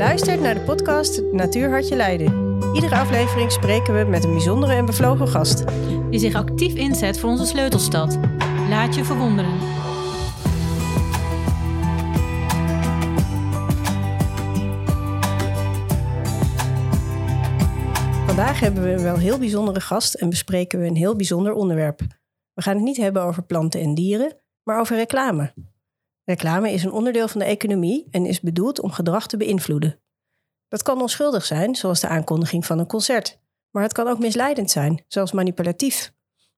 luistert naar de podcast Natuur Hartje Leiden. Iedere aflevering spreken we met een bijzondere en bevlogen gast. Die zich actief inzet voor onze sleutelstad. Laat je verwonderen. Vandaag hebben we een wel heel bijzondere gast en bespreken we een heel bijzonder onderwerp. We gaan het niet hebben over planten en dieren, maar over reclame. Reclame is een onderdeel van de economie en is bedoeld om gedrag te beïnvloeden. Dat kan onschuldig zijn, zoals de aankondiging van een concert. Maar het kan ook misleidend zijn, zoals manipulatief.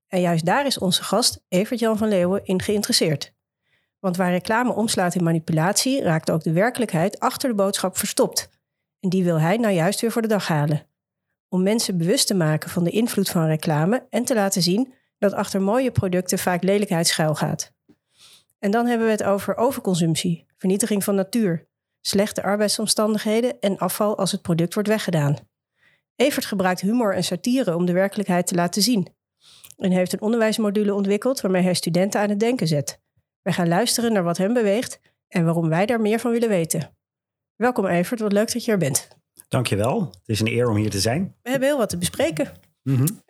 En juist daar is onze gast, Evert-Jan van Leeuwen, in geïnteresseerd. Want waar reclame omslaat in manipulatie, raakt ook de werkelijkheid achter de boodschap verstopt. En die wil hij nou juist weer voor de dag halen. Om mensen bewust te maken van de invloed van reclame en te laten zien dat achter mooie producten vaak lelijkheid schuilgaat. En dan hebben we het over overconsumptie, vernietiging van natuur, slechte arbeidsomstandigheden en afval als het product wordt weggedaan. Evert gebruikt humor en satire om de werkelijkheid te laten zien. En heeft een onderwijsmodule ontwikkeld waarmee hij studenten aan het denken zet. Wij gaan luisteren naar wat hem beweegt en waarom wij daar meer van willen weten. Welkom Evert, wat leuk dat je er bent. Dankjewel, het is een eer om hier te zijn. We hebben heel wat te bespreken. Mm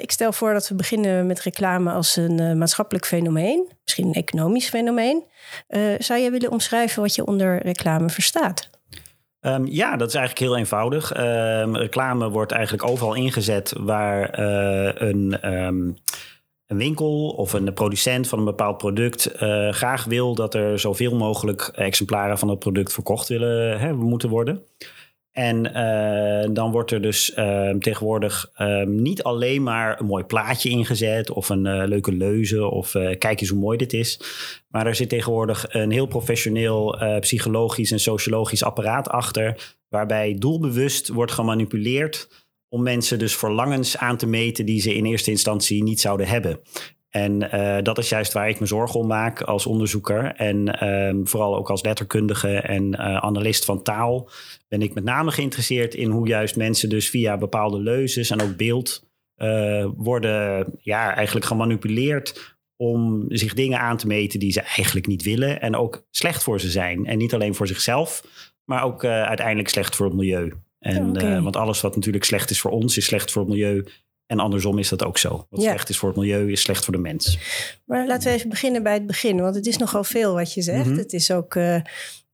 ik stel voor dat we beginnen met reclame als een uh, maatschappelijk fenomeen, misschien een economisch fenomeen. Uh, zou je willen omschrijven wat je onder reclame verstaat? Um, ja, dat is eigenlijk heel eenvoudig. Um, reclame wordt eigenlijk overal ingezet waar een, um, een, winkel of een producent van een bepaald product graag wil dat er zoveel mogelijk exemplaren van dat product verkocht willen hè, moeten worden. En uh, dan wordt er dus uh, tegenwoordig uh, niet alleen maar een mooi plaatje ingezet of een uh, leuke leuze of kijk eens hoe mooi dit is. Maar er zit tegenwoordig een heel professioneel psychologisch en sociologisch apparaat achter, waarbij doelbewust wordt gemanipuleerd om mensen dus verlangens aan te meten die ze in eerste instantie niet zouden hebben. En uh, dat is juist waar ik me zorgen om maak als onderzoeker. En uh, vooral ook als letterkundige en uh, analist van taal ben ik met name geïnteresseerd in hoe juist mensen dus via bepaalde leuzes en ook beeld uh, worden ja, eigenlijk gemanipuleerd om zich dingen aan te meten die ze eigenlijk niet willen en ook slecht voor ze zijn. En niet alleen voor zichzelf, maar ook uiteindelijk slecht voor het milieu. En, okay. want alles wat natuurlijk slecht is voor ons, is slecht voor het milieu en andersom is dat ook zo. Wat slecht is voor het milieu, is slecht voor de mens. Maar laten we even beginnen bij het begin. Want het is nogal veel wat je zegt. Mm -hmm. Het is ook uh, uh,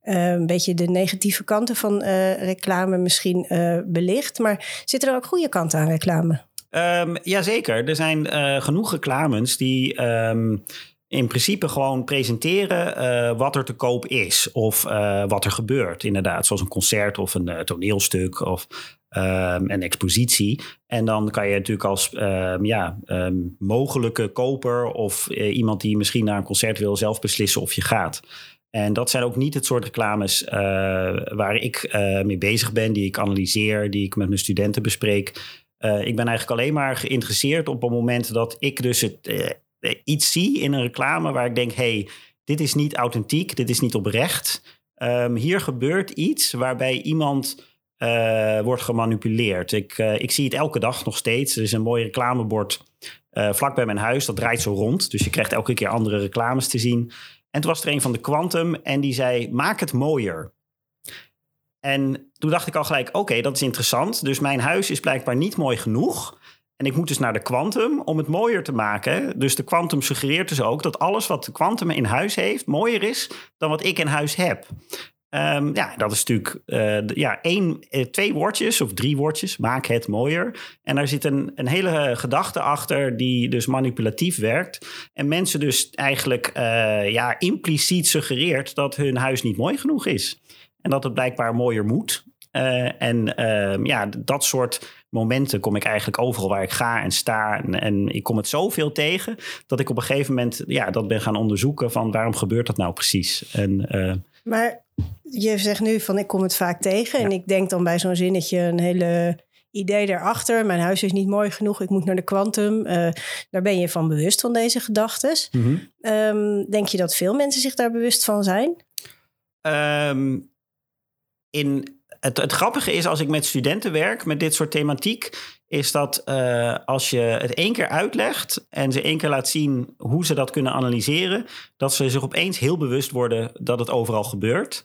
een beetje de negatieve kanten van uh, reclame misschien belicht. Maar zitten er ook goede kanten aan reclame? Um, jazeker. Er zijn genoeg reclames die... Um, in principe gewoon presenteren uh, wat er te koop is of uh, wat er gebeurt. Inderdaad, zoals een concert of een uh, toneelstuk of um, een expositie. En dan kan je natuurlijk als um, ja, um, mogelijke koper of iemand die misschien naar een concert wil zelf beslissen of je gaat. En dat zijn ook niet het soort reclames waar ik mee bezig ben, die ik analyseer, die ik met mijn studenten bespreek. ik ben eigenlijk alleen maar geïnteresseerd op het moment dat ik dus het iets zie in een reclame waar ik denk: hey, dit is niet authentiek, dit is niet oprecht. Hier gebeurt iets waarbij iemand uh, wordt gemanipuleerd. Ik, uh, ik zie het elke dag nog steeds. Er is een mooi reclamebord uh, vlak bij mijn huis. Dat draait zo rond. Dus je krijgt elke keer andere reclames te zien. En toen was er een van de Quantum en die zei: Maak het mooier. En toen dacht ik al gelijk: Oké, dat is interessant. Dus mijn huis is blijkbaar niet mooi genoeg. En ik moet dus naar de Quantum om het mooier te maken. Dus de Quantum suggereert dus ook dat alles wat de Quantum in huis heeft mooier is dan wat ik in huis heb. Um, ja, dat is natuurlijk uh, ja, één, eh, twee woordjes of drie woordjes. Maak het mooier. En daar zit een, een hele gedachte achter die dus manipulatief werkt. En mensen dus eigenlijk ja, impliciet suggereert dat hun huis niet mooi genoeg is. En dat het blijkbaar mooier moet. En uh, ja, dat soort momenten kom ik eigenlijk overal waar ik ga en sta. En, en, ik kom het zoveel tegen dat ik op een gegeven moment ja, dat ben gaan onderzoeken van waarom gebeurt dat nou precies. En, maar je zegt nu van ik kom het vaak tegen. Ja. En ik denk dan bij zo'n zinnetje een hele idee daarachter. Mijn huis is niet mooi genoeg, ik moet naar de kwantum. daar ben je van bewust van deze gedachten. Mm -hmm. um, denk je dat veel mensen zich daar bewust van zijn? Um, in het, het, grappige is als ik met studenten werk met dit soort thematiek, is dat uh, als je het één keer uitlegt en ze één keer laat zien hoe ze dat kunnen analyseren, dat ze zich opeens heel bewust worden dat het overal gebeurt.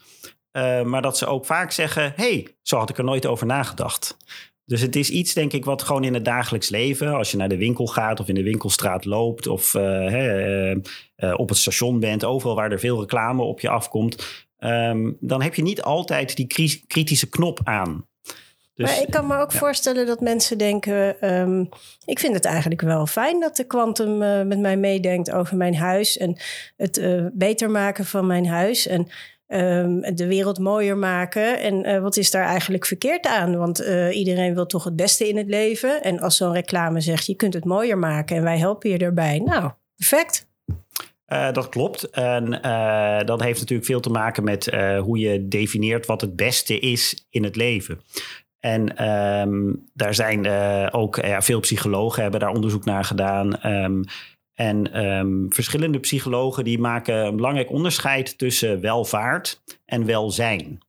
Uh, maar dat ze ook vaak zeggen: hey, zo had ik er nooit over nagedacht. Dus het is iets, denk ik, wat gewoon in het dagelijks leven, als je naar de winkel gaat of in de winkelstraat loopt of uh, op het station bent, overal waar er veel reclame op je afkomt, um, dan heb je niet altijd die kritische knop aan. Dus, maar ik kan me ook voorstellen dat mensen denken: um, ik vind het eigenlijk wel fijn dat de kwantum uh, met mij meedenkt over mijn huis en het uh, beter maken van mijn huis. En um, de wereld mooier maken. En uh, wat is daar eigenlijk verkeerd aan? Want iedereen wil toch het beste in het leven. En als zo'n reclame zegt: je kunt het mooier maken en wij helpen je erbij. Nou, perfect. Uh, dat klopt. En uh, dat heeft natuurlijk veel te maken met uh, hoe je definieert wat het beste is in het leven. En um, daar zijn uh, ook ja, veel psychologen hebben daar onderzoek naar gedaan. Um, en um, verschillende psychologen die maken een belangrijk onderscheid tussen welvaart en welzijn.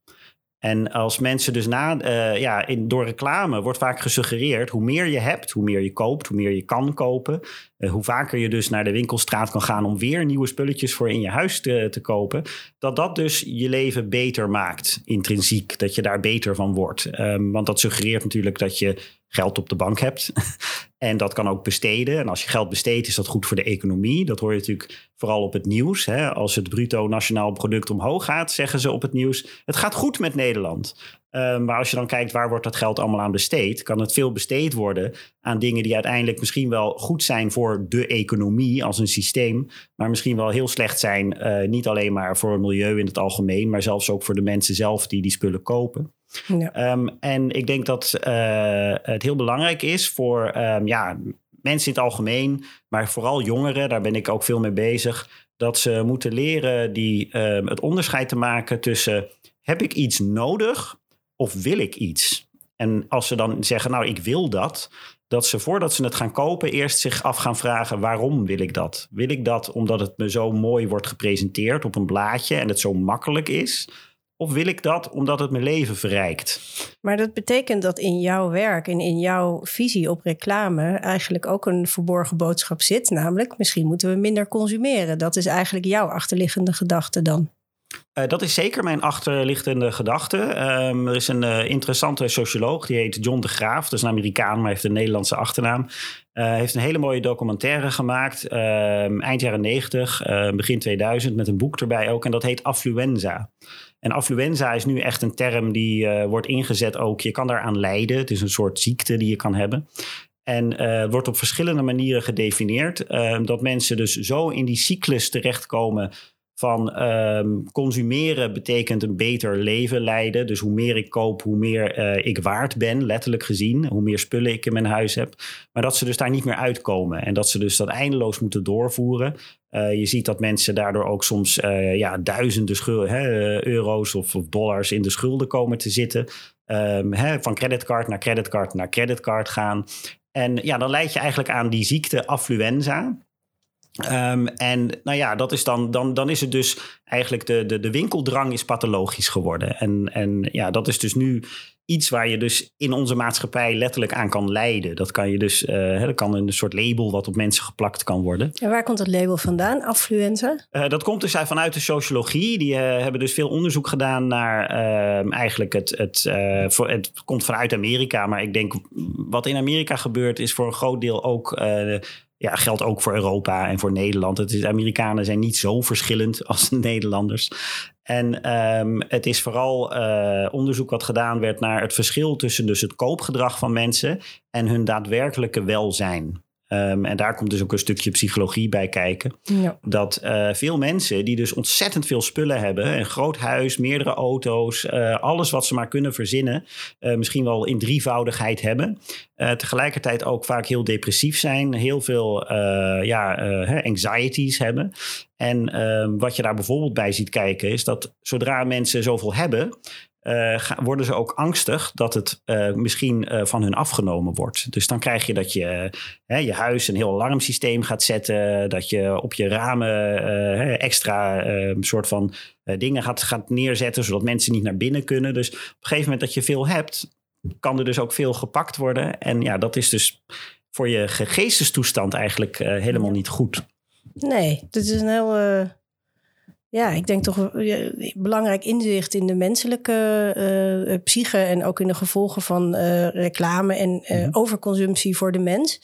En als mensen dus na, uh, ja, in, door reclame wordt vaak gesuggereerd, hoe meer je hebt, hoe meer je koopt, hoe meer je kan kopen, uh, hoe vaker je dus naar de winkelstraat kan gaan om weer nieuwe spulletjes voor in je huis te, te kopen, dat dat dus je leven beter maakt, intrinsiek, dat je daar beter van wordt. Um, want dat suggereert natuurlijk dat je geld op de bank hebt. en dat kan ook besteden. En als je geld besteedt, is dat goed voor de economie. Dat hoor je natuurlijk vooral op het nieuws. Hè. Als het bruto nationaal product omhoog gaat, zeggen ze op het nieuws: het gaat goed met Nederland. Uh, maar als je dan kijkt waar wordt dat geld allemaal aan besteed, kan het veel besteed worden aan dingen die uiteindelijk misschien wel goed zijn voor de economie als een systeem, maar misschien wel heel slecht zijn, uh, niet alleen maar voor het milieu in het algemeen, maar zelfs ook voor de mensen zelf die die spullen kopen. Ja. Um, en ik denk dat uh, het heel belangrijk is voor um, ja, mensen in het algemeen, maar vooral jongeren, daar ben ik ook veel mee bezig, dat ze moeten leren die, um, het onderscheid te maken tussen heb ik iets nodig of wil ik iets? En als ze dan zeggen, nou ik wil dat, dat ze voordat ze het gaan kopen eerst zich af gaan vragen waarom wil ik dat? Wil ik dat omdat het me zo mooi wordt gepresenteerd op een blaadje en het zo makkelijk is? Of wil ik dat omdat het mijn leven verrijkt? Maar dat betekent dat in jouw werk en in jouw visie op reclame eigenlijk ook een verborgen boodschap zit. Namelijk, misschien moeten we minder consumeren. Dat is eigenlijk jouw achterliggende gedachte dan. Uh, dat is zeker mijn achterliggende gedachte. Um, er is een uh, interessante socioloog, die heet John de Graaf. Dat is een Amerikaan, maar heeft een Nederlandse achternaam. Uh, heeft een hele mooie documentaire gemaakt, ehm, eind jaren 90, begin 2000, met een boek erbij ook. En dat heet Affluenza. En affluenza is nu echt een term die wordt ingezet ook. Je kan daaraan lijden. Het is een soort ziekte die je kan hebben. En uh, wordt op verschillende manieren gedefinieerd. Uh, dat mensen dus zo in die cyclus terechtkomen van um, consumeren betekent een beter leven leiden. Dus hoe meer ik koop, hoe meer uh, ik waard ben, letterlijk gezien. Hoe meer spullen ik in mijn huis heb. Maar dat ze dus daar niet meer uitkomen. En dat ze dus dat eindeloos moeten doorvoeren. Uh, je ziet dat mensen daardoor ook soms uh, ja, duizenden hè, euro's of, dollars in de schulden komen te zitten. Um, hè, van creditcard naar creditcard naar creditcard gaan. En ja, dan leid je eigenlijk aan die ziekte affluenza. Um, en nou ja, dat is dan, dan, dan is het dus eigenlijk de, de, de winkeldrang is pathologisch geworden. En, en ja, dat is dus nu iets waar je dus in onze maatschappij letterlijk aan kan leiden. Dat kan je dus, uh, dat kan een soort label wat op mensen geplakt kan worden. En waar komt dat label vandaan, affluenza? Uh, dat komt dus vanuit de sociologie. Die uh, hebben dus veel onderzoek gedaan naar ehm, eigenlijk het, het, voor, het komt vanuit Amerika. Maar ik denk wat in Amerika gebeurt is voor een groot deel ook ja, geldt ook voor Europa en voor Nederland. Het is, Amerikanen zijn niet zo verschillend als de Nederlanders. En um, het is vooral uh, onderzoek wat gedaan werd naar het verschil tussen dus het koopgedrag van mensen en hun daadwerkelijke welzijn. Um, en daar komt dus ook een stukje psychologie bij kijken. Ja. Dat uh, veel mensen die dus ontzettend veel spullen hebben, een groot huis, meerdere auto's, uh, alles wat ze maar kunnen verzinnen, uh, misschien wel in drievoudigheid hebben, tegelijkertijd ook vaak heel depressief zijn, heel veel ja, anxieties hebben. En ehm, wat je daar bijvoorbeeld bij ziet kijken, is dat zodra mensen zoveel hebben, uh, worden ze ook angstig dat het uh, misschien uh, van hun afgenomen wordt. Dus dan krijg je dat je je huis een heel alarmsysteem gaat zetten, dat je op je ramen extra soort van dingen gaat, gaat neerzetten, zodat mensen niet naar binnen kunnen. Dus op een gegeven moment dat je veel hebt, kan er dus ook veel gepakt worden. En ja, dat is dus voor je geestestoestand eigenlijk helemaal niet goed. Nee, dit is een heel Ja, ik denk toch een belangrijk inzicht in de menselijke uh, psyche en ook in de gevolgen van uh, reclame en uh, overconsumptie voor de mens.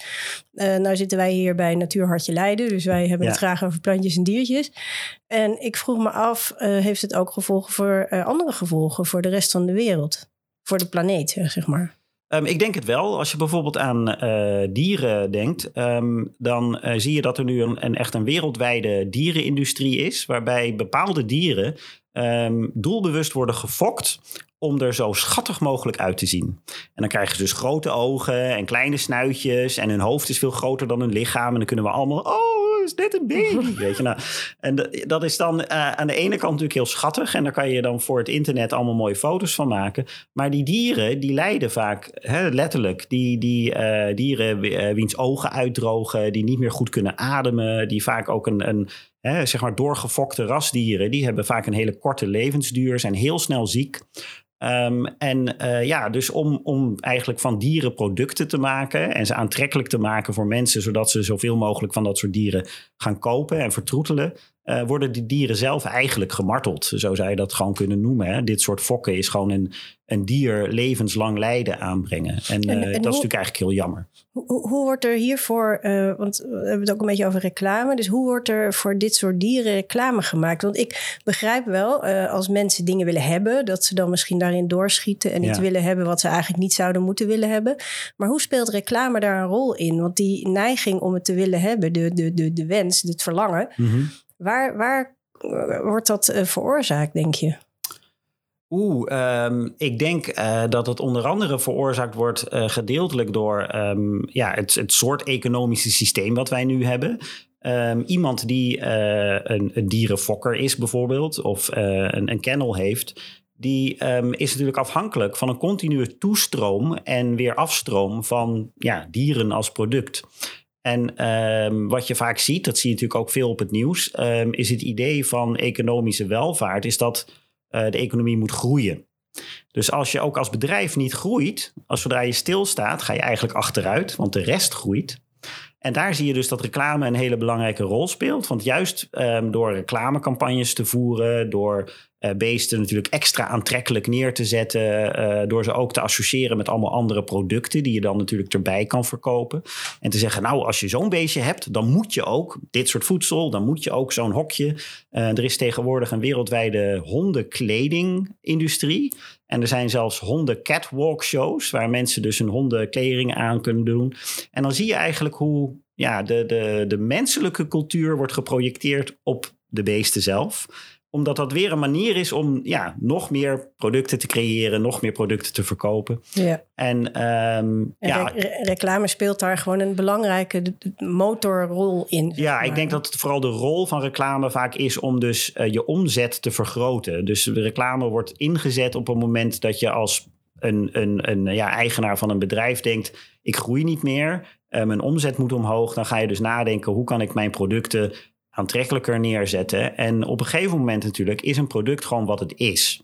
nou zitten wij hier bij Natuurhartje Leiden, dus wij hebben ja. het graag over plantjes en diertjes. En ik vroeg me af, heeft het ook gevolgen voor andere gevolgen voor de rest van de wereld? Voor de planeet, zeg maar. Um, ik denk het wel. Als je bijvoorbeeld aan uh, dieren denkt, um, dan uh, zie je dat er nu een, een, echt een wereldwijde dierenindustrie is, waarbij bepaalde dieren um, doelbewust worden gefokt om er zo schattig mogelijk uit te zien. En dan krijgen ze dus grote ogen en kleine snuitjes en hun hoofd is veel groter dan hun lichaam en dan kunnen we allemaal, oh, is net een baby. Weet je, nou, en dat is dan uh, aan de ene kant natuurlijk heel schattig. En daar kan je dan voor het internet allemaal mooie foto's van maken. Maar die dieren, die lijden vaak hè, letterlijk. Die, die uh, dieren uh, wiens ogen uitdrogen, die niet meer goed kunnen ademen. Die vaak ook een, een zeg maar doorgefokte rasdieren. Die hebben vaak een hele korte levensduur, zijn heel snel ziek. Um, en uh, ja, dus om, om eigenlijk van dieren producten te maken en ze aantrekkelijk te maken voor mensen, zodat ze zoveel mogelijk van dat soort dieren gaan kopen en vertroetelen, uh, worden die dieren zelf eigenlijk gemarteld. Zo zou je dat gewoon kunnen noemen. Hè? Dit soort fokken is gewoon een, een dier levenslang lijden aanbrengen. En, uh, en dat hoe, is natuurlijk eigenlijk heel jammer. Hoe, hoe wordt er hiervoor, uh, want we hebben het ook een beetje over reclame. Dus hoe wordt er voor dit soort dieren reclame gemaakt? Want ik begrijp wel, als mensen dingen willen hebben, dat ze dan misschien daarin doorschieten en iets willen hebben wat ze eigenlijk niet zouden moeten willen hebben. Maar hoe speelt reclame daar een rol in? Want die neiging om het te willen hebben, de, de, de, de wens, het verlangen. Mm -hmm. Waar, waar wordt dat uh, veroorzaakt, denk je? Oeh, um, ik denk uh, dat het onder andere veroorzaakt wordt gedeeltelijk door um, ja, het, het soort economische systeem wat wij nu hebben. Um, iemand die een, een, dierenfokker is bijvoorbeeld, of een, een kennel heeft, die is natuurlijk afhankelijk van een continue toestroom en weer afstroom van ja, dieren als product. En um, wat je vaak ziet, dat zie je natuurlijk ook veel op het nieuws, um, is het idee van economische welvaart, is dat uh, de economie moet groeien. Dus als je ook als bedrijf niet groeit, als zodra je stilstaat, ga je eigenlijk achteruit, want de rest groeit. En daar zie je dus dat reclame een hele belangrijke rol speelt. Want juist um, door reclamecampagnes te voeren, door uh, beesten natuurlijk extra aantrekkelijk neer te zetten, uh, door ze ook te associëren met allemaal andere producten die je dan natuurlijk erbij kan verkopen. En te zeggen, nou, als je zo'n beestje hebt, dan moet je ook dit soort voedsel, dan moet je ook zo'n hokje. Uh, er is tegenwoordig een wereldwijde hondenkledingindustrie. En er zijn zelfs honden catwalk shows, waar mensen dus hun hondenkleding aan kunnen doen. En dan zie je eigenlijk hoe ja, de, de, de menselijke cultuur wordt geprojecteerd op de beesten zelf omdat dat weer een manier is om ja, nog meer producten te creëren, nog meer producten te verkopen. Ja. En, um, en ja, re reclame speelt daar gewoon een belangrijke motorrol in. Ja, maar. ik denk dat het vooral de rol van reclame vaak is om dus uh, je omzet te vergroten. Dus de reclame wordt ingezet op een moment dat je als een, een, een ja, eigenaar van een bedrijf denkt: ik groei niet meer. Uh, mijn omzet moet omhoog. Dan ga je dus nadenken: hoe kan ik mijn producten aantrekkelijker neerzetten. En op een gegeven moment natuurlijk is een product gewoon wat het is.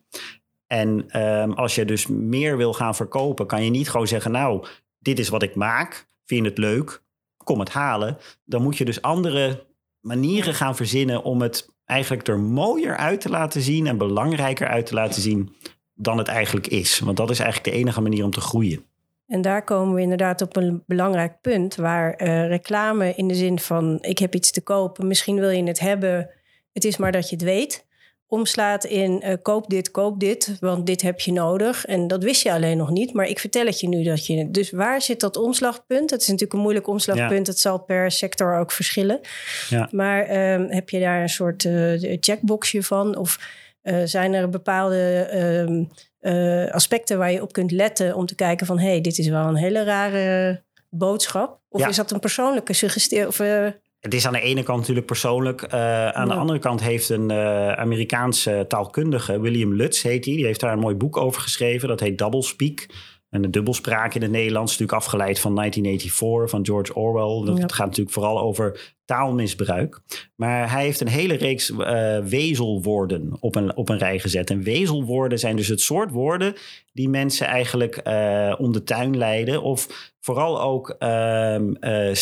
En um, als je dus meer wil gaan verkopen, kan je niet gewoon zeggen: Nou, dit is wat ik maak. Vind je het leuk? Kom het halen. Dan moet je dus andere manieren gaan verzinnen om het eigenlijk er mooier uit te laten zien en belangrijker uit te laten zien dan het eigenlijk is. Want dat is eigenlijk de enige manier om te groeien. En daar komen we inderdaad op een belangrijk punt waar uh, reclame in de zin van ik heb iets te kopen, misschien wil je het hebben, het is maar dat je het weet, omslaat in uh, koop dit, koop dit, want dit heb je nodig. En dat wist je alleen nog niet, maar ik vertel het je nu dat je. Dus waar zit dat omslagpunt? Het is natuurlijk een moeilijk omslagpunt, het zal per sector ook verschillen. Ja. Maar uh, heb je daar een soort uh, checkboxje van? Of zijn er bepaalde ehm, uh, aspecten waar je op kunt letten om te kijken van hé, hey, dit is wel een hele rare boodschap? Of ja. is dat een persoonlijke suggestie? Of, uh... Het is aan de ene kant natuurlijk persoonlijk. Uh, aan ja. de andere kant heeft een Amerikaanse taalkundige, William Lutz heet hij, die heeft daar een mooi boek over geschreven. Dat heet Doublespeak. En de dubbelspraak in het Nederlands is natuurlijk afgeleid van 1984 van George Orwell. Dat ja. gaat natuurlijk vooral over taalmisbruik. Maar hij heeft een hele reeks uh, wezelwoorden op een, op een rij gezet. En wezelwoorden zijn dus het soort woorden die mensen eigenlijk uh, om de tuin leiden. Of vooral ook uh,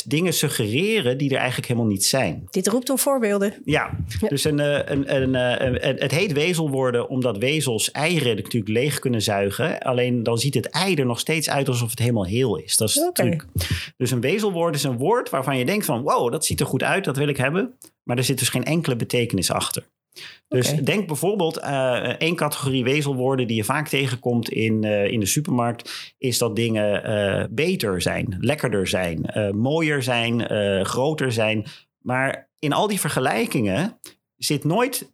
dingen suggereren die er eigenlijk helemaal niet zijn. Dit roept om voorbeelden. Ja, dus een, een, een, een, het heet wezelwoorden omdat wezels eieren natuurlijk leeg kunnen zuigen. Alleen dan ziet het ei er nog steeds uit alsof het helemaal heel is. Dat is okay. truc. Dus een wezelwoord is een woord waarvan je denkt van wow, dat ziet er goed uit, dat wil ik hebben. Maar er zit dus geen enkele betekenis achter. Dus okay. denk bijvoorbeeld uh, één categorie wezelwoorden die je vaak tegenkomt in, uh, in de supermarkt, is dat dingen uh, beter zijn, lekkerder zijn, mooier zijn, groter zijn. Maar in al die vergelijkingen zit nooit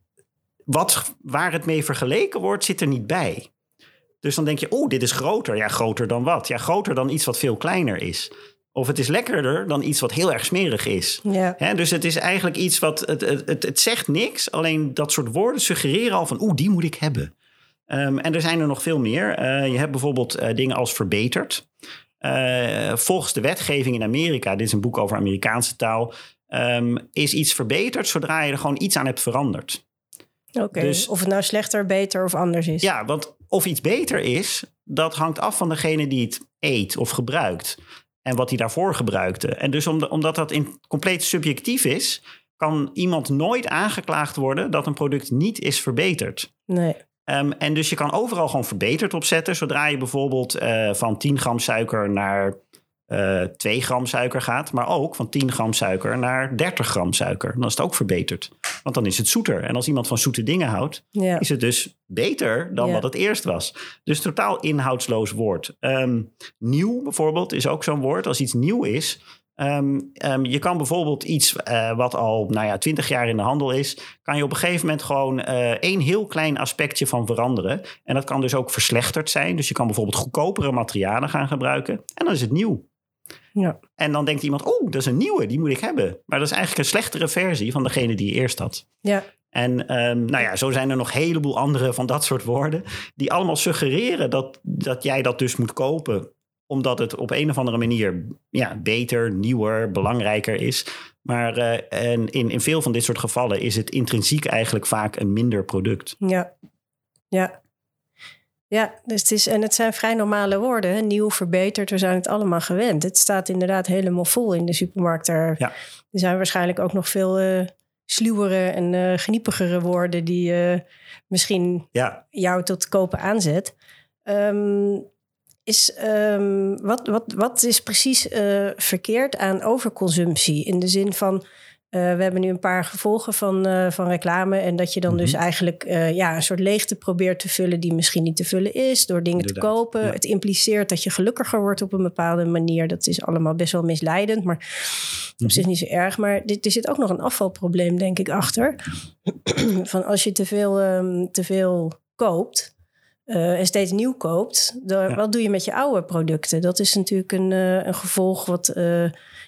wat waar het mee vergeleken wordt, zit er niet bij. Dus dan denk je, oh, dit is groter. Ja, groter dan wat? Ja, groter dan iets wat veel kleiner is. Of het is lekkerder dan iets wat heel erg smerig is. Ja. He, dus het is eigenlijk iets wat. Het, het, het, zegt niks. Alleen dat soort woorden suggereren al van. Oeh, die moet ik hebben. Um, en er zijn er nog veel meer. Uh, je hebt bijvoorbeeld uh, dingen als verbeterd. Uh, volgens de wetgeving in Amerika, dit is een boek over Amerikaanse taal, um, is iets verbeterd zodra je er gewoon iets aan hebt veranderd. Oké, okay. dus, of het nou slechter, beter of anders is. Ja, want of iets beter is, dat hangt af van degene die het eet of gebruikt en wat hij daarvoor gebruikte. En dus omdat dat in compleet subjectief is, kan iemand nooit aangeklaagd worden dat een product niet is verbeterd. Nee. Um, en dus je kan overal gewoon verbeterd opzetten. Zodra je bijvoorbeeld uh, van 10 gram suiker naar uh, 2 gram suiker gaat, maar ook van 10 gram suiker naar 30 gram suiker. Dan is het ook verbeterd. Want dan is het zoeter. En als iemand van zoete dingen houdt, ja. is het dus beter dan Ja. wat het eerst was. Dus totaal inhoudsloos woord. Ehm, nieuw bijvoorbeeld is ook zo'n woord. Als iets nieuw is. ehm, je kan bijvoorbeeld iets eh, wat al nou ja, 20 jaar in de handel is, kan je op een gegeven moment gewoon eh, één heel klein aspectje van veranderen. En dat kan dus ook verslechterd zijn. Dus je kan bijvoorbeeld goedkopere materialen gaan gebruiken. En dan is het nieuw. Ja. En dan denkt iemand, oh, dat is een nieuwe, die moet ik hebben. Maar dat is eigenlijk een slechtere versie van degene die je eerst had. Ja. En ehm, nou ja, zo zijn er nog een heleboel andere van dat soort woorden. Die allemaal suggereren dat, dat jij dat dus moet kopen. Omdat het op een of andere manier ja, beter, nieuwer, belangrijker is. Maar eh, en in, in veel van dit soort gevallen is het intrinsiek eigenlijk vaak een minder product. Ja. Ja. Ja, dus het is, en het zijn vrij normale woorden. hè. Nieuw, verbeterd, we zijn het allemaal gewend. Het staat inderdaad helemaal vol in de supermarkt. Er, Ja. er zijn waarschijnlijk ook nog veel eh sluwere en eh geniepigere woorden die eh, misschien Ja, jou tot kopen aanzet. Ehm, is, ehm, wat, wat, wat is precies verkeerd aan overconsumptie? In de zin van, eh, we hebben nu een paar gevolgen van, eh, van reclame. En dat je dan dus Mhm. eigenlijk eh, ja, een soort leegte probeert te vullen die misschien niet te vullen is. Door dingen te kopen. ja. Het impliceert dat je gelukkiger wordt op een bepaalde manier. Dat is allemaal best wel misleidend, maar Mhm. op zich niet zo erg. Maar dit, er zit ook nog een afvalprobleem, denk ik, achter. van als je te veel, ehm, te veel koopt. Eh, en steeds nieuw koopt, dan, Ja. wat doe je met je oude producten? Dat is natuurlijk een, eh, een gevolg wat eh,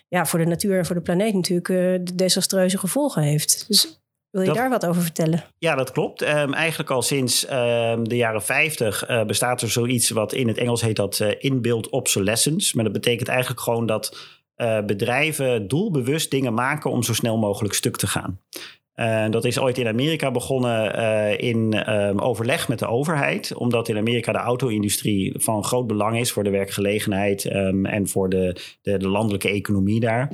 ja, voor de natuur en voor de planeet natuurlijk eh, desastreuze gevolgen heeft. Dus wil je Dat- daar wat over vertellen? Ja, dat klopt. Ehm, eigenlijk al sinds ehm, de jaren 50 eh, bestaat er zoiets wat in het Engels heet dat eh inbuilt obsolescence. Maar dat betekent eigenlijk gewoon dat bedrijven doelbewust dingen maken om zo snel mogelijk stuk te gaan. Eh, dat is ooit in Amerika begonnen eh, in ehm, overleg met de overheid. Omdat in Amerika de auto-industrie van groot belang is voor de werkgelegenheid ehm, en voor de, de, de landelijke economie daar.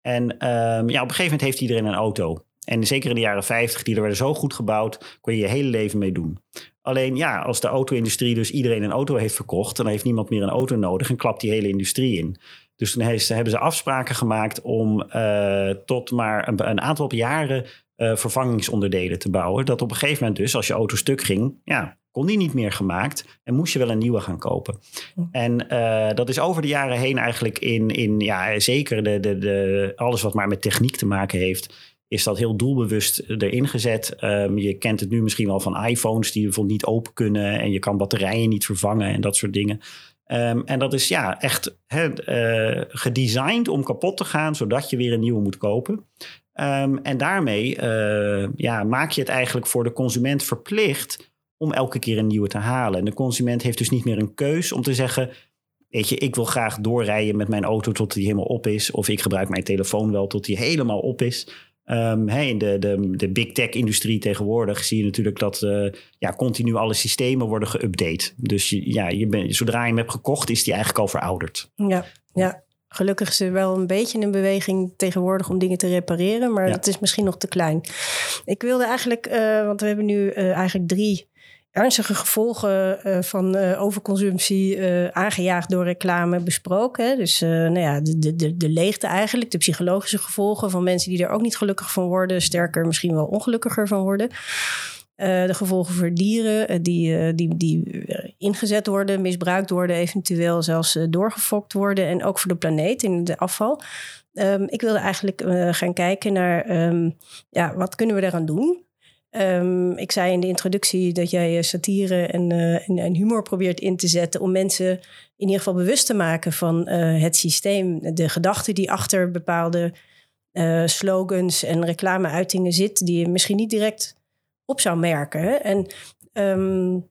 En ehm, ja, op een gegeven moment heeft iedereen een auto. En zeker in de jaren 50, die er werden zo goed gebouwd, kon je je hele leven mee doen. Alleen ja, als de auto-industrie dus iedereen een auto heeft verkocht, dan heeft niemand meer een auto nodig en klapt die hele industrie in. Dus toen hebben ze afspraken gemaakt om eh, tot maar een aantal jaren eh, vervangingsonderdelen te bouwen. Dat op een gegeven moment dus, als je auto stuk ging, ja, kon die niet meer gemaakt en moest je wel een nieuwe gaan kopen. En eh, dat is over de jaren heen eigenlijk in, in ja, zeker de, de, de, alles wat maar met techniek te maken heeft, is dat heel doelbewust erin gezet. Ehm, je kent het nu misschien wel van iPhones die bijvoorbeeld niet open kunnen en je kan batterijen niet vervangen en dat soort dingen. Ehm, en dat is ja echt hè, eh, gedesigned om kapot te gaan, zodat je weer een nieuwe moet kopen. Ehm, en daarmee eh, ja, maak je het eigenlijk voor de consument verplicht om elke keer een nieuwe te halen. En de consument heeft dus niet meer een keus om te zeggen: weet je, ik wil graag doorrijden met mijn auto tot die helemaal op is. Of ik gebruik mijn telefoon wel tot die helemaal op is. Um, in de, de, de big tech-industrie tegenwoordig zie je natuurlijk dat uh, ja, continu alle systemen worden geüpdate. Dus ja, je ben, zodra je hem hebt gekocht, is die eigenlijk al verouderd. Ja, ja. Gelukkig is er wel een beetje een beweging tegenwoordig om dingen te repareren, maar ja. dat is misschien nog te klein. Ik wilde eigenlijk, uh, want we hebben nu uh, eigenlijk drie ernstige gevolgen uh, van overconsumptie aangejaagd door reclame besproken. Hè? Dus nou ja, de, de, de leegte eigenlijk, de psychologische gevolgen van mensen die er ook niet gelukkig van worden, sterker misschien wel ongelukkiger van worden. De gevolgen voor dieren die, die, die ingezet worden, misbruikt worden, eventueel zelfs doorgefokt worden. En ook voor de planeet in de afval. Um, ik wilde eigenlijk gaan kijken naar um, ja, wat kunnen we daaraan doen. Um, ik zei in de introductie dat jij satire en, en, humor probeert in te zetten om mensen in ieder geval bewust te maken van het systeem, de gedachten die achter bepaalde slogans en reclameuitingen zit, die je misschien niet direct op zou merken. En um,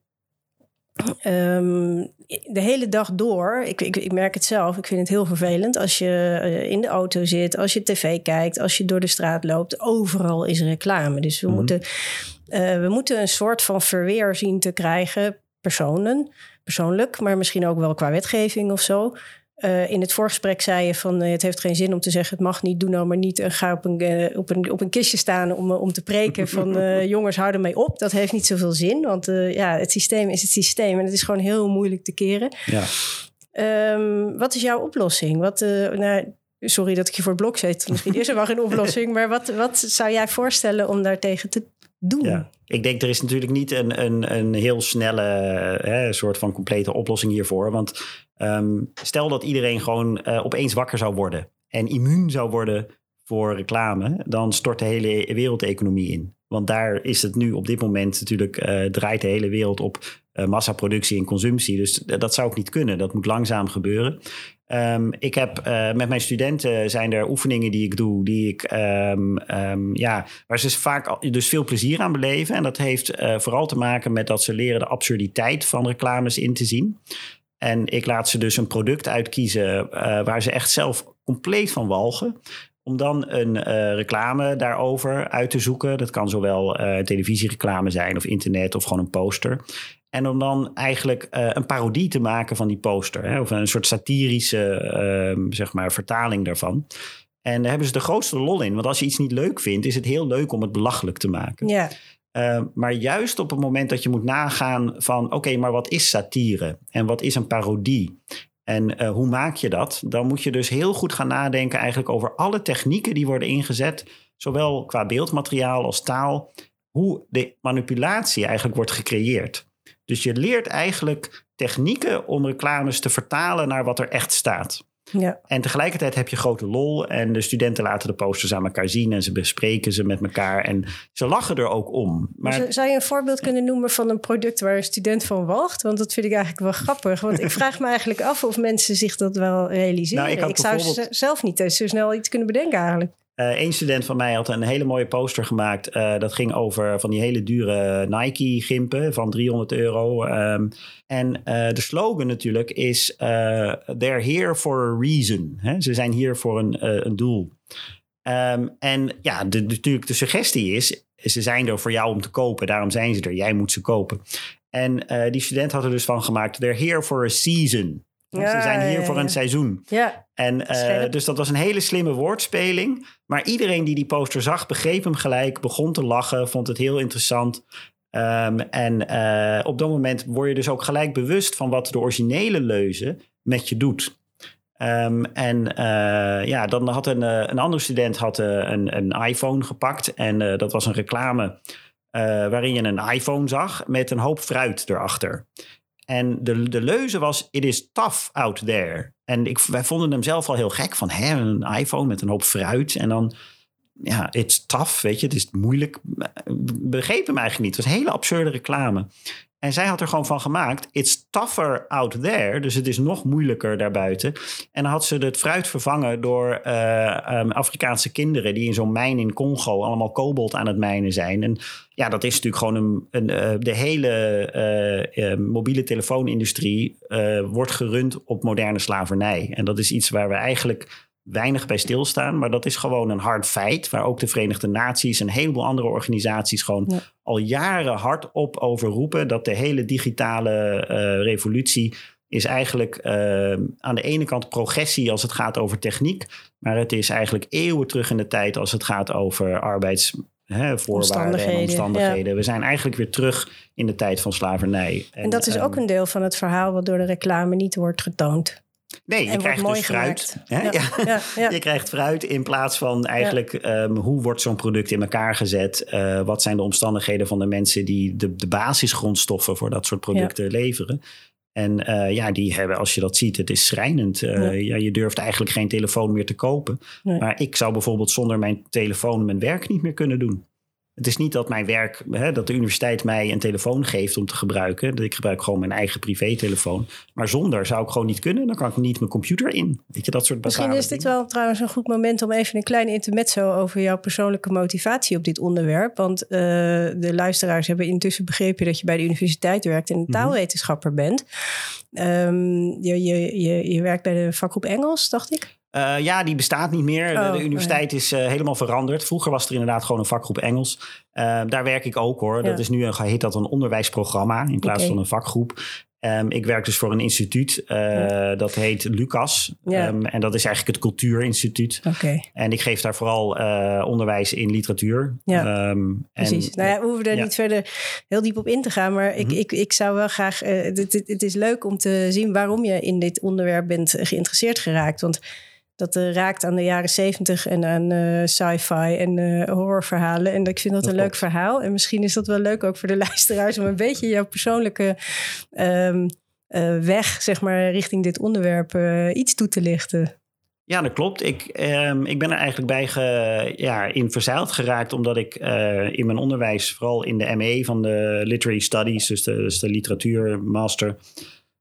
um, de hele dag door, ik, ik, ik, merk het zelf, ik vind het heel vervelend als je uh, in de auto zit, als je tv kijkt, als je door de straat loopt. Overal is reclame. Dus we, mm -hmm. moeten, uh, we moeten een soort van verweer zien te krijgen, personen, persoonlijk, maar misschien ook wel qua wetgeving of zo. Uh, in het voorgesprek zei je van uh, het heeft geen zin om te zeggen het mag niet, doe nou maar niet en ga op een, uh, op een, op een kistje staan om, om te preken van jongens hou ermee op. Dat heeft niet zoveel zin, want ja, het systeem is het systeem en het is gewoon heel moeilijk te keren. Ja. Um, wat is jouw oplossing? Wat, nou, sorry dat ik je voor het blok zet, misschien is er wel geen oplossing, maar wat, wat zou jij voorstellen om daartegen te doen? Ja. Ik denk, er is natuurlijk niet een, een, een heel snelle hè, soort van complete oplossing hiervoor. Want um, stel dat iedereen gewoon uh, opeens wakker zou worden en immuun zou worden voor reclame, dan stort de hele wereldeconomie in. Want daar is het nu op dit moment natuurlijk, uh, draait de hele wereld op massaproductie en consumptie. Dus dat zou ook niet kunnen. Dat moet langzaam gebeuren. Um, ik heb uh, met mijn studenten zijn er oefeningen die ik doe, die ik um, um, ja, waar ze vaak dus veel plezier aan beleven. En dat heeft uh, vooral te maken met dat ze leren de absurditeit van reclames in te zien. En ik laat ze dus een product uitkiezen waar ze echt zelf compleet van walgen. Om dan een reclame daarover uit te zoeken. Dat kan zowel uh, televisiereclame zijn of internet of gewoon een poster. En om dan eigenlijk uh, een parodie te maken van die poster. Hè, of een soort satirische zeg maar, vertaling daarvan. En daar hebben ze de grootste lol in. Want als je iets niet leuk vindt, is het heel leuk om het belachelijk te maken. Ja. Uh, maar juist op het moment dat je moet nagaan van... oké, okay, maar wat is satire? En wat is een parodie? En uh, hoe maak je dat? Dan moet je dus heel goed gaan nadenken eigenlijk over alle technieken die worden ingezet. Zowel qua beeldmateriaal als taal. Hoe de manipulatie eigenlijk wordt gecreëerd. Dus je leert eigenlijk technieken om reclames te vertalen naar wat er echt staat. Ja. En tegelijkertijd heb je grote lol en de studenten laten de posters aan elkaar zien en ze bespreken ze met elkaar en ze lachen er ook om. Maar... Zou je een voorbeeld kunnen noemen van een product waar een student van wacht? Want dat vind ik eigenlijk wel grappig. Want ik vraag me eigenlijk af of mensen zich dat wel realiseren. Nou, ik, ik zou bijvoorbeeld... zelf niet zo snel iets kunnen bedenken eigenlijk. Uh, een student van mij had een hele mooie poster gemaakt. Uh, dat ging over van die hele dure Nike-gimpen van 300 euro. Um, en uh, de slogan natuurlijk is: They're here for a reason. Ze zijn hier voor een, een doel. Um, en ja, de, natuurlijk de suggestie is: ze zijn er voor jou om te kopen. Daarom zijn ze er. Jij moet ze kopen. En die student had er dus van gemaakt: They're here for a season. Ja, ze zijn hier ja, voor een seizoen. Ja, en uh, dus dat was een hele slimme woordspeling. Maar iedereen die die poster zag, begreep hem gelijk, begon te lachen, vond het heel interessant. Um, en uh, op dat moment word je dus ook gelijk bewust van wat de originele leuze met je doet. Um, en uh, ja, dan had een, een andere student had, een, een iPhone gepakt. En dat was een reclame waarin je een iPhone zag met een hoop fruit erachter. En de, de leuze was: It is tough out there. En ik, wij vonden hem zelf al heel gek van hè, een iPhone met een hoop fruit. En dan, ja, it's tough, weet je, het is moeilijk. Begreep hem eigenlijk niet. Het was een hele absurde reclame. En zij had er gewoon van gemaakt, it's tougher out there. Dus het is nog moeilijker daarbuiten. En dan had ze het fruit vervangen door eh, ehm, Afrikaanse kinderen... die in zo'n mijn in Congo allemaal kobold aan het mijnen zijn. En ja, dat is natuurlijk gewoon een... een eh, de hele eh, mobiele telefoonindustrie wordt gerund op moderne slavernij. En dat is iets waar we eigenlijk weinig bij stilstaan. Maar dat is gewoon een hard feit. Waar ook de Verenigde Naties en een heleboel andere organisaties gewoon Ja. al jaren hardop over roepen. Dat de hele digitale eh, revolutie is eigenlijk eh, aan de ene kant progressie als het gaat over techniek. Maar het is eigenlijk eeuwen terug in de tijd als het gaat over arbeids. Hè, voorwaarden en Omstandigheden. We zijn eigenlijk weer terug in de tijd van slavernij. En dat is ehm, ook een deel van het verhaal wat door de reclame niet wordt getoond. Nee, je krijgt dus fruit. Hè? Ja, Ja. ja, ja. Je krijgt fruit in plaats van eigenlijk ehm, hoe wordt zo'n product in elkaar gezet? Eh, wat zijn de omstandigheden van de mensen die de, de basisgrondstoffen voor dat soort producten leveren? En eh, ja, die hebben, als je dat ziet, het is schrijnend. Eh, Ja. ja. je durft eigenlijk geen telefoon meer te kopen. Nee. Maar ik zou bijvoorbeeld zonder mijn telefoon mijn werk niet meer kunnen doen. Het is niet dat mijn werk, hè, dat de universiteit mij een telefoon geeft om te gebruiken. Ik gebruik gewoon mijn eigen privételefoon. Maar zonder zou ik gewoon niet kunnen. Dan kan ik niet mijn computer in. Weet je, dat soort Misschien is dit dingen. wel trouwens een goed moment om even een klein intermezzo over jouw persoonlijke motivatie op dit onderwerp. Want eh, de luisteraars hebben intussen begrepen dat je bij de universiteit werkt en een Mhm. taalwetenschapper bent. Ehm, je, je, je, je werkt bij de vakgroep Engels, dacht ik. Eh, ja, die bestaat niet meer. De- Oh, de, universiteit is eh, helemaal veranderd. Vroeger was er inderdaad gewoon een vakgroep Engels. Eh, daar werk ik ook hoor. Dat is nu een, heet dat een onderwijsprogramma in plaats van een vakgroep. Ehm, ik werk dus voor een instituut. eh, Dat heet Lucas. Ja. Ehm, en dat is eigenlijk het Cultuurinstituut. Oké, En ik geef daar vooral onderwijs in literatuur. Ja, Ehm, precies. En, nou ja, we hoeven er ja. niet verder heel diep op in te gaan. Maar ik, Mhm. ik, ik zou wel graag... het, het, het is leuk om te zien waarom je in dit onderwerp bent geïnteresseerd geraakt. Want dat eh, raakt aan de jaren zeventig en aan eh, sci-fi en eh, horrorverhalen. En ik vind dat, Dat een leuk verhaal. En misschien is dat wel leuk ook voor de luisteraars... om een beetje jouw persoonlijke ehm, eh, weg, zeg maar, richting dit onderwerp iets toe te lichten. Ja, dat klopt. Ik, ehm, ik ben er eigenlijk bij ge, ja, in verzeild geraakt, omdat ik in mijn onderwijs, vooral in de ME van de Literary Studies, dus de, dus de literatuur master,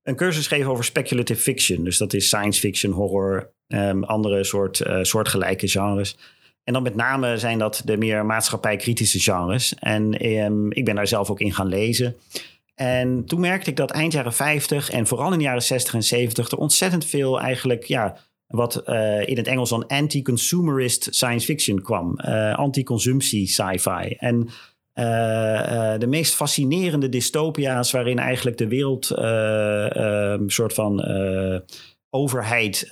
een cursus geef over speculative fiction. Dus dat is science fiction, horror, ehm, andere soort, eh, soortgelijke genres. En dan met name zijn dat de meer maatschappijkritische genres. En ehm, ik ben daar zelf ook in gaan lezen. En toen merkte ik dat eind jaren 50 en vooral in de jaren 60 en 70 er ontzettend veel eigenlijk, ja, wat eh, in het Engels dan anti-consumerist science fiction kwam. Eh, anti-consumptie sci-fi. En eh, eh, de meest fascinerende dystopia's waarin eigenlijk de wereld eh, eh, een soort van overheid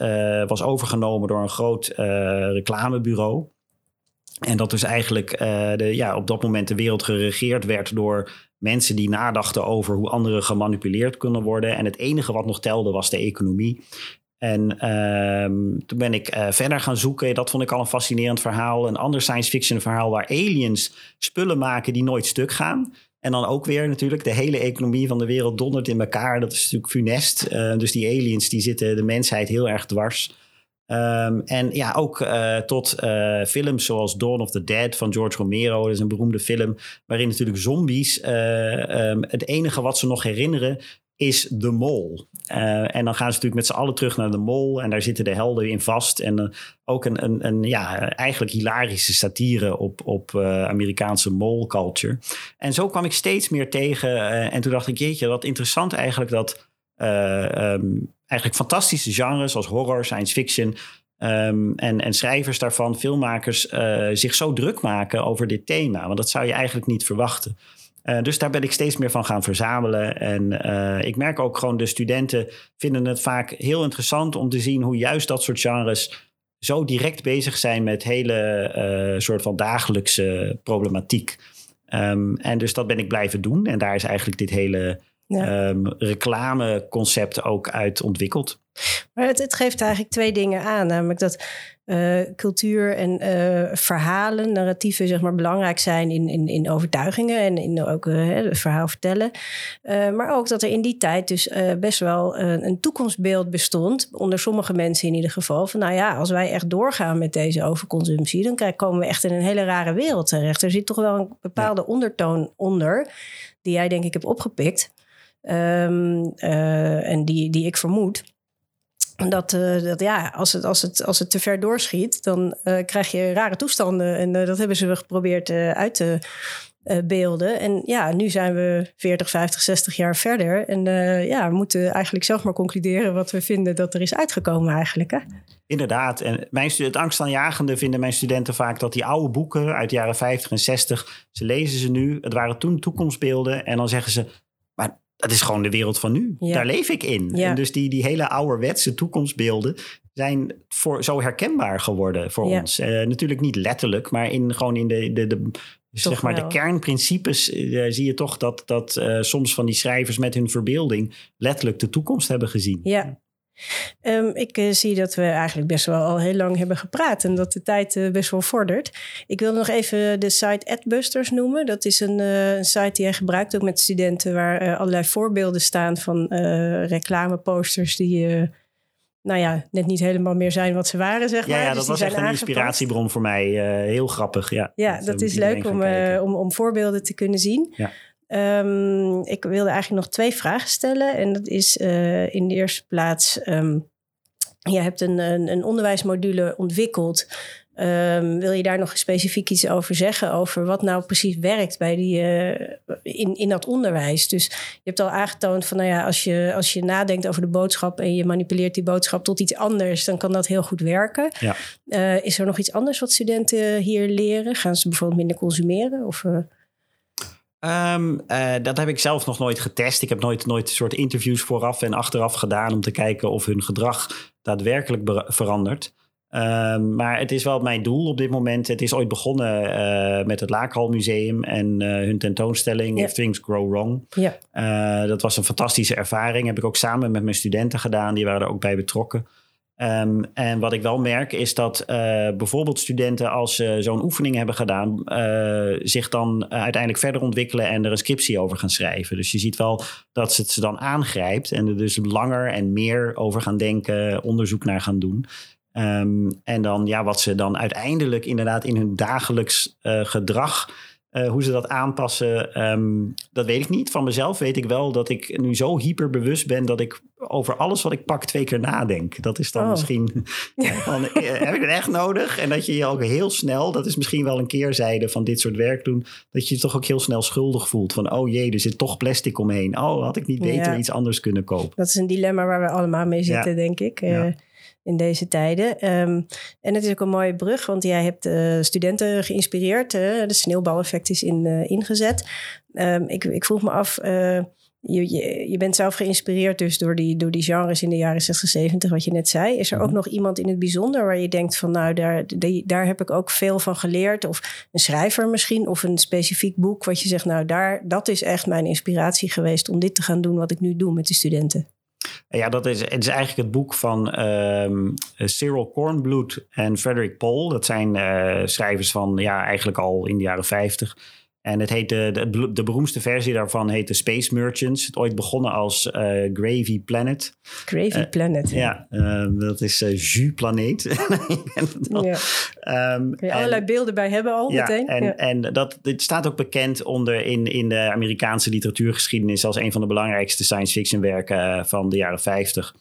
was overgenomen door een groot reclamebureau. En dat dus eigenlijk de, ja, op dat moment de wereld geregeerd werd door mensen die nadachten over hoe anderen gemanipuleerd kunnen worden. En het enige wat nog telde was de economie. En ehm, toen ben ik eh, verder gaan zoeken. Dat vond ik al een fascinerend verhaal. Een ander science fiction verhaal waar aliens spullen maken die nooit stuk gaan. En dan ook weer natuurlijk de hele economie van de wereld dondert in elkaar. Dat is natuurlijk funest. Eh, dus die aliens die zitten de mensheid heel erg dwars. Ehm, en ja, ook eh, tot films zoals Dawn of the Dead van George Romero. Dat is een beroemde film waarin natuurlijk zombies... eh, ehm, het enige wat ze nog herinneren is de mol. Eh, en dan gaan ze natuurlijk met z'n allen terug naar de mol. En daar zitten de helden in vast. En eh, ook een, een, een ja, eigenlijk hilarische satire op, op eh, Amerikaanse mol culture. En zo kwam ik steeds meer tegen. en toen dacht ik, jeetje, wat interessant eigenlijk dat... eh, ehm, eigenlijk fantastische genres als horror, science fiction... ehm, en, en schrijvers daarvan, filmmakers, zich zo druk maken over dit thema. Want dat zou je eigenlijk niet verwachten. Uh, dus daar ben ik steeds meer van gaan verzamelen. En uh, ik merk ook gewoon, de studenten vinden het vaak heel interessant om te zien hoe juist dat soort genres zo direct bezig zijn met hele uh, soort van dagelijkse problematiek. Um, en dus dat ben ik blijven doen. En daar is eigenlijk dit hele ja. um, reclameconcept ook uit ontwikkeld. Maar het, het, geeft eigenlijk twee dingen aan. Namelijk dat uh, cultuur en uh, verhalen, narratieven, zeg maar, belangrijk zijn in, in, in overtuigingen en in ook uh, het verhaal vertellen. maar ook dat er in die tijd dus best wel een toekomstbeeld bestond, onder sommige mensen in ieder geval, van nou ja, als wij echt doorgaan met deze overconsumptie, dan komen we echt in een hele rare wereld terecht. Er zit toch wel een bepaalde ja. ondertoon onder, die jij denk ik hebt opgepikt. Um, en die, die ik vermoed. Dat, uh, dat ja, als het, als, het, als het te ver doorschiet, dan uh, krijg je rare toestanden. En uh, dat hebben ze geprobeerd uit te beelden. En ja, nu zijn we 40, 50, 60 jaar verder. En ja, we moeten eigenlijk zelf maar concluderen wat we vinden dat er is uitgekomen eigenlijk. Hè? Inderdaad. En mijn, het angstaanjagende vinden mijn studenten vaak dat die oude boeken uit de jaren 50 en 60, ze lezen ze nu. Het waren toen toekomstbeelden. En dan zeggen ze, dat is gewoon de wereld van nu. Ja. Daar leef ik in. Ja. En dus die, die hele ouderwetse toekomstbeelden zijn voor, zo herkenbaar geworden voor ja. ons. Uh, natuurlijk niet letterlijk, maar in, gewoon in de, de, de, zeg maar de kernprincipes uh, zie je toch dat, dat uh, soms van die schrijvers met hun verbeelding letterlijk de toekomst hebben gezien. Ja, Um, ik uh, zie dat we eigenlijk best wel al heel lang hebben gepraat en dat de tijd uh, best wel vordert. Ik wil nog even de site Adbusters noemen. Dat is een, uh, een site die jij gebruikt ook met studenten, waar allerlei voorbeelden staan van reclameposters die nou ja, net niet helemaal meer zijn wat ze waren, zeg maar. Ja, dus dat was echt een inspiratiebron voor mij. heel grappig, ja. Ja, dat, dat is leuk om, om, om voorbeelden te kunnen zien. Ja. Um, ik wilde eigenlijk nog twee vragen stellen. En dat is uh, in de eerste plaats: um, je hebt een, een, een onderwijsmodule ontwikkeld. Um, wil je daar nog specifiek iets over zeggen? Over wat nou precies werkt bij die, uh, in, in dat onderwijs? Dus je hebt al aangetoond van, nou ja, als je, als je nadenkt over de boodschap en je manipuleert die boodschap tot iets anders, dan kan dat heel goed werken. Ja. Uh, is er nog iets anders wat studenten hier leren? Gaan ze bijvoorbeeld minder consumeren? Of, uh... Um, uh, dat heb ik zelf nog nooit getest. Ik heb nooit, nooit soort interviews vooraf en achteraf gedaan om te kijken of hun gedrag daadwerkelijk verandert. Um, maar het is wel mijn doel op dit moment. Het is ooit begonnen uh, met het Laakhal Museum en uh, hun tentoonstelling yeah. If Things Grow Wrong. Yeah. dat was een fantastische ervaring. Heb ik ook samen met mijn studenten gedaan. Die waren er ook bij betrokken. Um, en wat ik wel merk is dat uh, bijvoorbeeld studenten als ze zo'n oefening hebben gedaan, uh, zich dan uiteindelijk verder ontwikkelen en er een scriptie over gaan schrijven. Dus je ziet wel dat ze het ze dan aangrijpt en er dus langer en meer over gaan denken, onderzoek naar gaan doen. Um, en dan ja, wat ze dan uiteindelijk inderdaad in hun dagelijks gedrag uh, hoe ze dat aanpassen, um, dat weet ik niet. Van mezelf weet ik wel dat ik nu zo hyperbewust ben dat ik over alles wat ik pak twee keer nadenk. Dat is dan oh. misschien. dan, eh, heb ik het echt nodig? En dat je je ook heel snel, dat is misschien wel een keerzijde van dit soort werk doen, dat je je toch ook heel snel schuldig voelt. Van oh jee, er zit toch plastic omheen. Oh, had ik niet beter ja. iets anders kunnen kopen? Dat is een dilemma waar we allemaal mee zitten, ja. denk ik. Uh, in deze tijden. Um, en het is ook een mooie brug, want jij hebt uh, studenten geïnspireerd. Uh, de sneeuwbaleffect is in, uh, ingezet. Um, ik, ik vroeg me af, je, je, je, bent zelf geïnspireerd dus door die, door die genres in de jaren 60, 70, wat je net zei. Is er ook mhm. nog iemand in het bijzonder waar je denkt van nou, daar, die, daar heb ik ook veel van geleerd? Of een schrijver misschien, of een specifiek boek wat je zegt, nou, daar, dat is echt mijn inspiratie geweest om dit te gaan doen wat ik nu doe met de studenten. Ja, dat is, het is eigenlijk het boek van um, Cyril Kornbloed en Frederick Paul. Dat zijn uh, schrijvers van ja, eigenlijk al in de jaren 50. En het heet de, de, de, beroemdste versie daarvan heet de Space Merchants. Het ooit begonnen als uh, Gravy Planet. Gravy uh, Planet. Ja, uh, dat is uh, Jus Planeet. ja. Um, Kun je allerlei beelden bij hebben al ja, meteen. En, ja. en dat dit staat ook bekend onder in, in de Amerikaanse literatuurgeschiedenis als een van de belangrijkste science fiction werken van de jaren 50.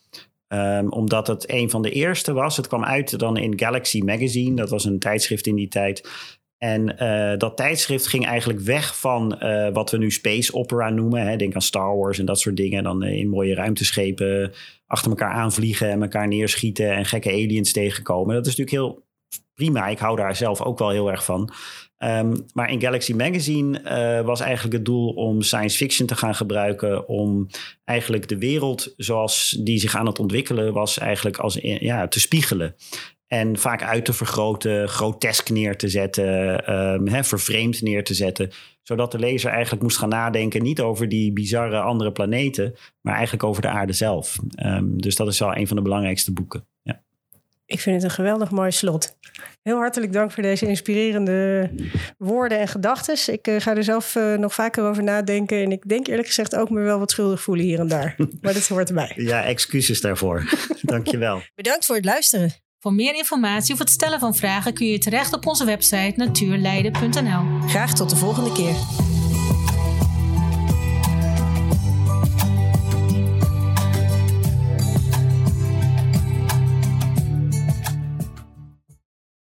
Um, omdat het een van de eerste was. Het kwam uit dan in Galaxy Magazine. Dat was een tijdschrift in die tijd. En uh, dat tijdschrift ging eigenlijk weg van uh, wat we nu space opera noemen. Hè. Denk aan Star Wars en dat soort dingen. Dan uh, in mooie ruimteschepen achter elkaar aanvliegen en elkaar neerschieten en gekke aliens tegenkomen. Dat is natuurlijk heel prima. Ik hou daar zelf ook wel heel erg van. Um, maar in Galaxy Magazine was eigenlijk het doel om science fiction te gaan gebruiken. Om eigenlijk de wereld zoals die zich aan het ontwikkelen was, eigenlijk als ja, te spiegelen. En vaak uit te vergroten, grotesk neer te zetten, um, hè, vervreemd neer te zetten. Zodat de lezer eigenlijk moest gaan nadenken niet over die bizarre andere planeten, maar eigenlijk over de aarde zelf. Um, dus dat is wel een van de belangrijkste boeken. Ja. Ik vind het een geweldig mooi slot. Heel hartelijk dank voor deze inspirerende woorden en gedachten. Ik uh, ga er zelf uh, nog vaker over nadenken. En ik denk eerlijk gezegd ook me wel wat schuldig voelen hier en daar. Maar dat hoort erbij. Ja, excuses daarvoor. Dankjewel. Bedankt voor het luisteren. Voor meer informatie of het stellen van vragen kun je terecht op onze website natuurleiden.nl. Graag tot de volgende keer.